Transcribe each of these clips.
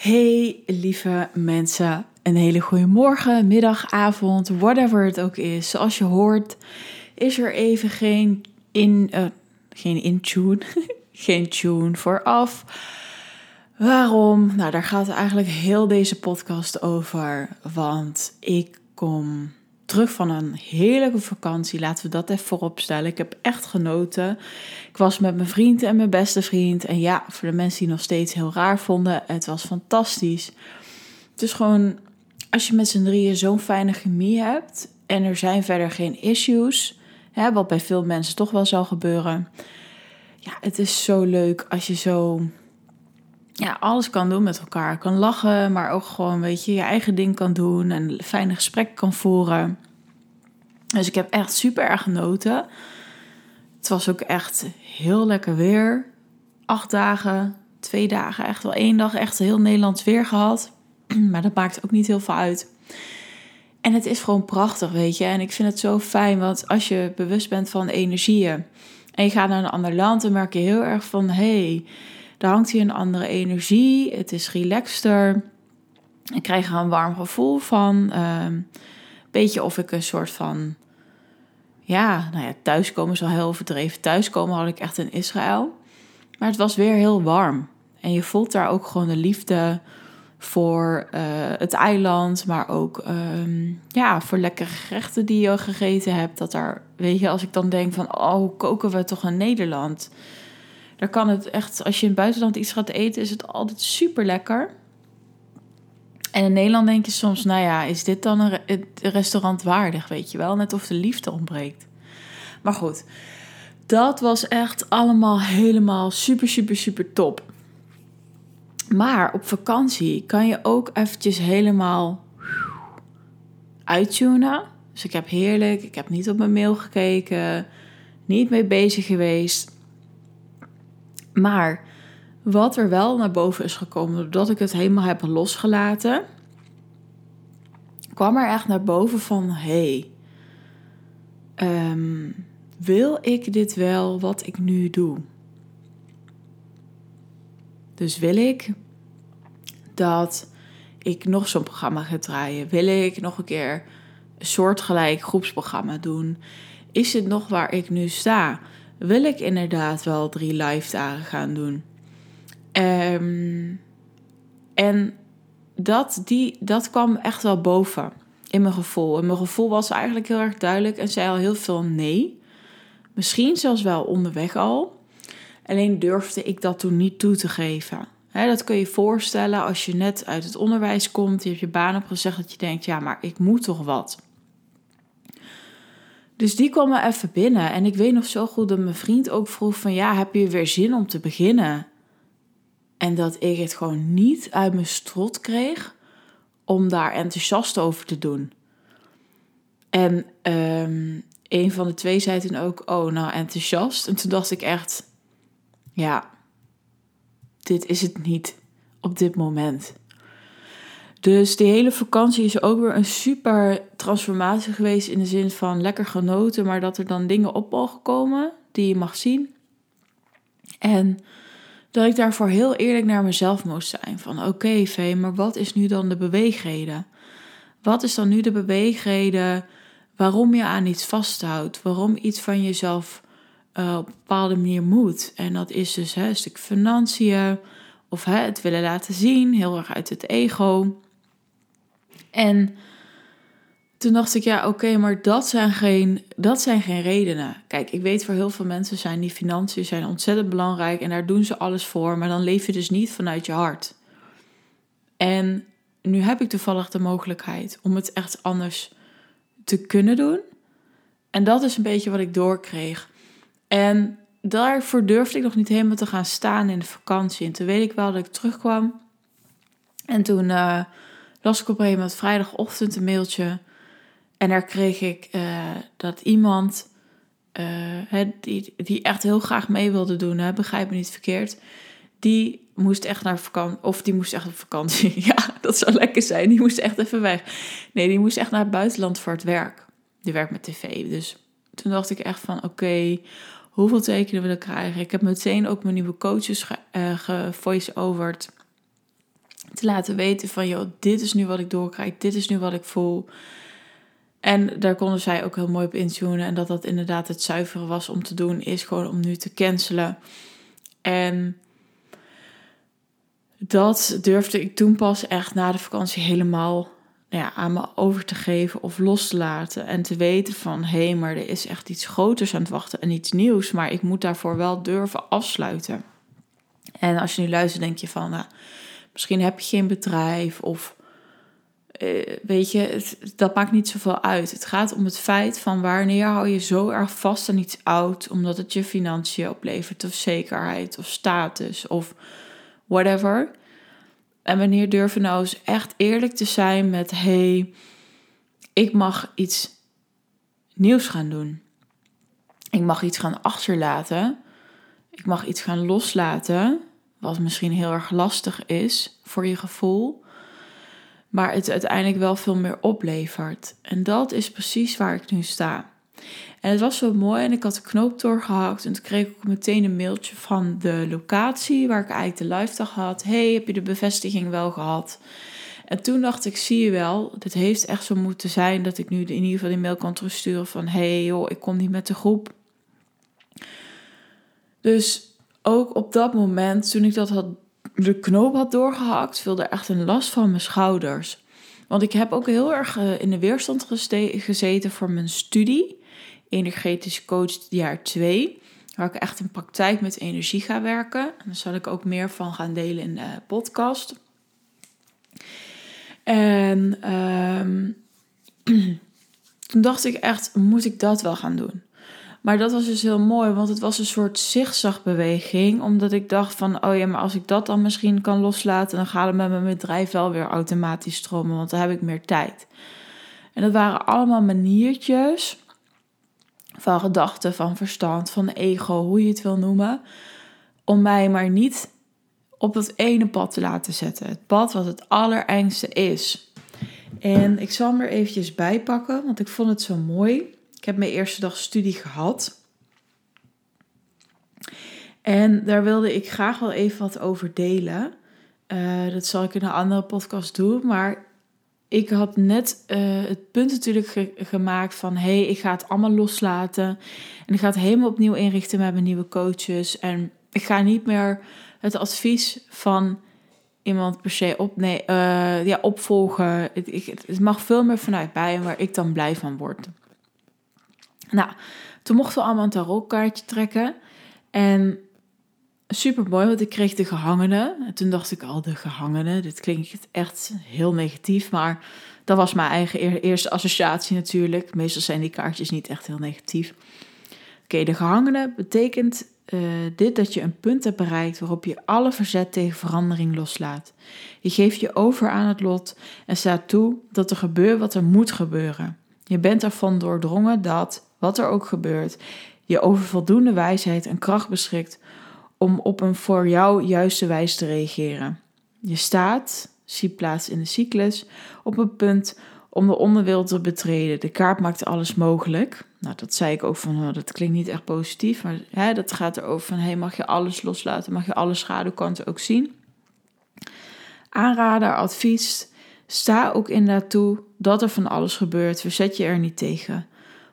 Hey lieve mensen, een hele goede morgen, middag, avond, whatever het ook is. Zoals je hoort, is er even geen in, uh, geen in tune, geen tune vooraf. Waarom? Nou, daar gaat eigenlijk heel deze podcast over. Want ik kom terug van een heerlijke vakantie. Laten we dat even voorop stellen. Ik heb echt genoten. Ik was met mijn vriend en mijn beste vriend. En ja, voor de mensen die nog steeds heel raar vonden, het was fantastisch. Het is gewoon, als je met z'n drieën zo'n fijne chemie hebt en er zijn verder geen issues, hè, wat bij veel mensen toch wel zal gebeuren. Ja, het is zo leuk als je zo ja, alles kan doen met elkaar. Kan lachen, maar ook gewoon, weet je, je eigen ding kan doen en fijne gesprekken kan voeren. Dus ik heb echt super erg genoten. Het was ook echt heel lekker weer. Acht dagen, twee dagen, echt wel één dag, echt heel Nederlands weer gehad. Maar dat maakt ook niet heel veel uit. En het is gewoon prachtig, weet je. En ik vind het zo fijn, want als je bewust bent van energieën en je gaat naar een ander land, dan merk je heel erg van hé. Hey, daar hangt hier een andere energie. Het is relaxter. Ik krijg er een warm gevoel van. Um, beetje of ik een soort van. Ja, nou ja, thuiskomen is al heel overdreven. Thuiskomen had ik echt in Israël. Maar het was weer heel warm. En je voelt daar ook gewoon de liefde voor uh, het eiland. Maar ook um, ja, voor lekkere gerechten die je gegeten hebt. Dat daar, weet je, als ik dan denk van, oh, koken we toch in Nederland? Daar kan het echt, als je in het buitenland iets gaat eten, is het altijd super lekker. En in Nederland denk je soms, nou ja, is dit dan een restaurant waardig, weet je wel? Net of de liefde ontbreekt. Maar goed, dat was echt allemaal helemaal super, super, super top. Maar op vakantie kan je ook eventjes helemaal uittunen. Dus ik heb heerlijk, ik heb niet op mijn mail gekeken, niet mee bezig geweest. Maar wat er wel naar boven is gekomen, doordat ik het helemaal heb losgelaten, kwam er echt naar boven van: hey, um, wil ik dit wel wat ik nu doe? Dus wil ik dat ik nog zo'n programma ga draaien? Wil ik nog een keer een soortgelijk groepsprogramma doen? Is het nog waar ik nu sta? Wil ik inderdaad wel drie live dagen gaan doen. Um, en dat, die, dat kwam echt wel boven in mijn gevoel. En mijn gevoel was eigenlijk heel erg duidelijk en zei al heel veel nee. Misschien zelfs wel onderweg al. Alleen durfde ik dat toen niet toe te geven. dat kun je voorstellen als je net uit het onderwijs komt, je hebt je baan opgezegd, dat je denkt, ja, maar ik moet toch wat. Dus die kwam me even binnen. En ik weet nog zo goed dat mijn vriend ook vroeg van... ja, heb je weer zin om te beginnen? En dat ik het gewoon niet uit mijn strot kreeg... om daar enthousiast over te doen. En um, een van de twee zei toen ook... oh, nou, enthousiast. En toen dacht ik echt... ja, dit is het niet op dit moment. Dus die hele vakantie is ook weer een super transformatie geweest in de zin van lekker genoten, maar dat er dan dingen op mogen komen die je mag zien. En dat ik daarvoor heel eerlijk naar mezelf moest zijn. Van oké, okay, Vee, maar wat is nu dan de beweegreden? Wat is dan nu de beweegreden waarom je aan iets vasthoudt? Waarom iets van jezelf uh, op een bepaalde manier moet? En dat is dus hè, een stuk financiën of hè, het willen laten zien, heel erg uit het ego. En toen dacht ik, ja, oké, maar dat zijn, geen, dat zijn geen redenen. Kijk, ik weet voor heel veel mensen zijn die financiën zijn ontzettend belangrijk en daar doen ze alles voor, maar dan leef je dus niet vanuit je hart. En nu heb ik toevallig de mogelijkheid om het echt anders te kunnen doen. En dat is een beetje wat ik doorkreeg. En daarvoor durfde ik nog niet helemaal te gaan staan in de vakantie. En toen weet ik wel dat ik terugkwam. En toen uh, las ik op een gegeven moment vrijdagochtend een mailtje. En daar kreeg ik uh, dat iemand uh, die, die echt heel graag mee wilde doen, hè, begrijp me niet verkeerd, die moest echt naar vakantie, of die moest echt op vakantie. ja, dat zou lekker zijn. Die moest echt even weg. Nee, die moest echt naar het buitenland voor het werk. Die werkt met tv. Dus toen dacht ik echt van, oké, hoeveel tekenen wil ik krijgen? Ik heb meteen ook mijn nieuwe coaches ge, uh, gevoice-overd te laten weten van, joh, dit is nu wat ik doorkrijg, dit is nu wat ik voel. En daar konden zij ook heel mooi op intunen. En dat dat inderdaad het zuivere was om te doen, is gewoon om nu te cancelen. En dat durfde ik toen pas echt na de vakantie helemaal ja, aan me over te geven of los te laten. En te weten van, hé, hey, maar er is echt iets groters aan het wachten en iets nieuws. Maar ik moet daarvoor wel durven afsluiten. En als je nu luistert, denk je van, nou, misschien heb je geen bedrijf of eh, weet je, dat maakt niet zoveel uit. Het gaat om het feit van wanneer hou je zo erg vast aan iets oud, omdat het je financiën oplevert, of zekerheid, of status, of whatever. En wanneer durf je nou eens echt eerlijk te zijn met: hey, ik mag iets nieuws gaan doen. Ik mag iets gaan achterlaten. Ik mag iets gaan loslaten, wat misschien heel erg lastig is voor je gevoel maar het uiteindelijk wel veel meer oplevert. En dat is precies waar ik nu sta. En het was zo mooi en ik had de knoop doorgehakt en toen kreeg ik ook meteen een mailtje van de locatie waar ik eigenlijk de live dag had. Hey, heb je de bevestiging wel gehad? En toen dacht ik, zie je wel, dit heeft echt zo moeten zijn dat ik nu in ieder geval die mail kan terugsturen van hey joh, ik kom niet met de groep. Dus ook op dat moment, toen ik dat had de knoop had doorgehakt, viel er echt een last van mijn schouders. Want ik heb ook heel erg eh, in de weerstand gezeten voor mijn studie, energetisch coach jaar 2, waar ik echt in praktijk met energie ga werken. En daar zal ik ook meer van gaan delen in de podcast. En um, toen dacht ik echt, moet ik dat wel gaan doen? Maar dat was dus heel mooi, want het was een soort zigzagbeweging. Omdat ik dacht van, oh ja, maar als ik dat dan misschien kan loslaten... dan gaat het met mijn bedrijf wel weer automatisch stromen, want dan heb ik meer tijd. En dat waren allemaal maniertjes van gedachten, van verstand, van ego, hoe je het wil noemen... om mij maar niet op dat ene pad te laten zetten. Het pad wat het allerengste is. En ik zal hem er eventjes bij pakken, want ik vond het zo mooi... Ik heb mijn eerste dag studie gehad. En daar wilde ik graag wel even wat over delen. Uh, dat zal ik in een andere podcast doen. Maar ik had net uh, het punt natuurlijk gemaakt van... hé, hey, ik ga het allemaal loslaten. En ik ga het helemaal opnieuw inrichten met mijn nieuwe coaches. En ik ga niet meer het advies van iemand per se op, nee, uh, ja, opvolgen. Het, ik, het mag veel meer vanuit bij en waar ik dan blij van word. Nou, toen mochten we allemaal een tarotkaartje trekken. En super mooi, want ik kreeg de gehangene. En toen dacht ik al, de gehangene. Dit klinkt echt heel negatief, maar dat was mijn eigen eerste associatie natuurlijk. Meestal zijn die kaartjes niet echt heel negatief. Oké, de gehangene betekent uh, dit dat je een punt hebt bereikt waarop je alle verzet tegen verandering loslaat. Je geeft je over aan het lot en staat toe dat er gebeurt wat er moet gebeuren. Je bent ervan doordrongen dat wat er ook gebeurt, je over voldoende wijsheid en kracht beschikt om op een voor jou juiste wijze te reageren. Je staat, zie plaats in de cyclus, op een punt om de onderwereld te betreden. De kaart maakt alles mogelijk. Nou, dat zei ik ook van, oh, dat klinkt niet echt positief, maar hè, dat gaat erover van, hey, mag je alles loslaten, mag je alle schaduwkanten ook zien. Aanrader, advies, sta ook inderdaad toe dat er van alles gebeurt, verzet je er niet tegen.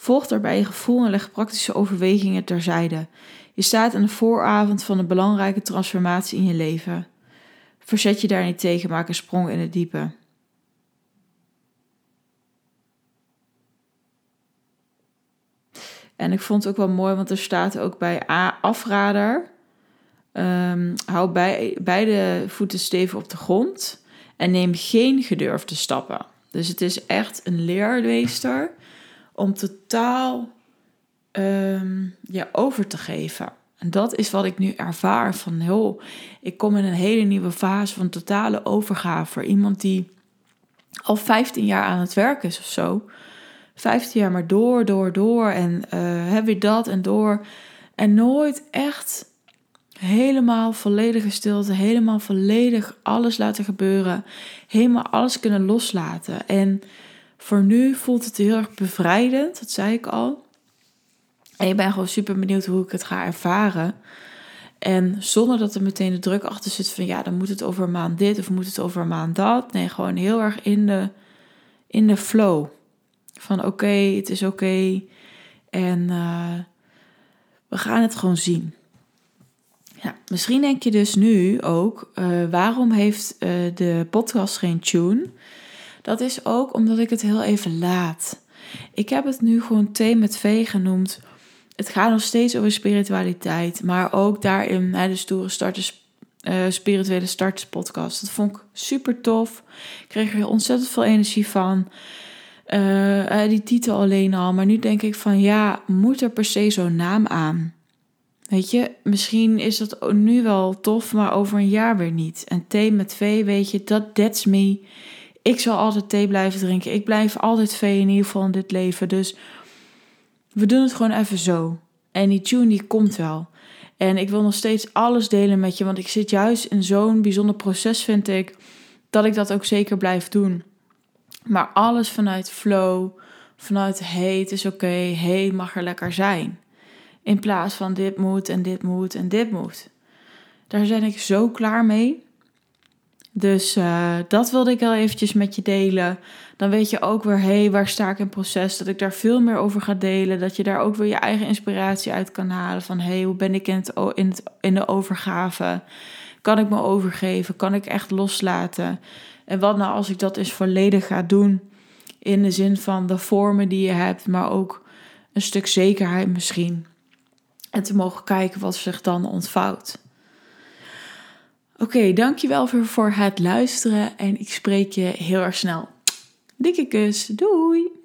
Volg daarbij je gevoel en leg praktische overwegingen terzijde. Je staat aan de vooravond van een belangrijke transformatie in je leven. Verzet je daar niet tegen, maak een sprong in het diepe. En ik vond het ook wel mooi, want er staat ook bij A, afrader. Um, hou bij, beide voeten stevig op de grond en neem geen gedurfde stappen. Dus het is echt een leermeester om totaal um, ja, over te geven. En dat is wat ik nu ervaar van, joh, ik kom in een hele nieuwe fase van totale overgave. Voor iemand die al 15 jaar aan het werk is of zo. 15 jaar maar door, door, door en uh, heb je dat en door. En nooit echt helemaal volledige stilte, helemaal volledig alles laten gebeuren. Helemaal alles kunnen loslaten. En voor nu voelt het heel erg bevrijdend, dat zei ik al. En ik ben gewoon super benieuwd hoe ik het ga ervaren. En zonder dat er meteen de druk achter zit van ja, dan moet het over een maand dit of moet het over een maand dat. Nee, gewoon heel erg in de, in de flow. Van oké, het is oké. en uh, we gaan het gewoon zien. Ja, misschien denk je dus nu ook, uh, waarom heeft uh, de podcast geen tune? Dat is ook omdat ik het heel even laat. Ik heb het nu gewoon thee met vee genoemd. Het gaat nog steeds over spiritualiteit, maar ook daarin hè, de stoere starters, uh, spirituele starters podcast. Dat vond ik super tof. Ik kreeg er ontzettend veel energie van. Uh, die titel alleen al. Maar nu denk ik van ja, moet er per se zo'n naam aan? Weet je, misschien is dat nu wel tof, maar over een jaar weer niet. En thee met vee, weet je, dat that's me. Ik zal altijd thee blijven drinken. Ik blijf altijd vee in ieder geval in dit leven. Dus we doen het gewoon even zo. En die tune die komt wel. En ik wil nog steeds alles delen met je, want ik zit juist in zo'n bijzonder proces, vind ik, dat ik dat ook zeker blijf doen. Maar alles vanuit flow, vanuit hey, het is oké, okay, hey, mag er lekker zijn. In plaats van dit moet en dit moet en dit moet. Daar ben ik zo klaar mee. Dus uh, dat wilde ik wel eventjes met je delen. Dan weet je ook weer, hé, hey, waar sta ik in proces? Dat ik daar veel meer over ga delen. Dat je daar ook weer je eigen inspiratie uit kan halen. Van, hé, hey, hoe ben ik in, het, in, het, in de overgave? Kan ik me overgeven? Kan ik echt loslaten? En wat nou als ik dat eens volledig ga doen? In de zin van de vormen die je hebt, maar ook een stuk zekerheid misschien. En te mogen kijken wat zich dan ontvouwt. Oké, okay, dankjewel voor, voor het luisteren en ik spreek je heel erg snel. Dikke kus, doei!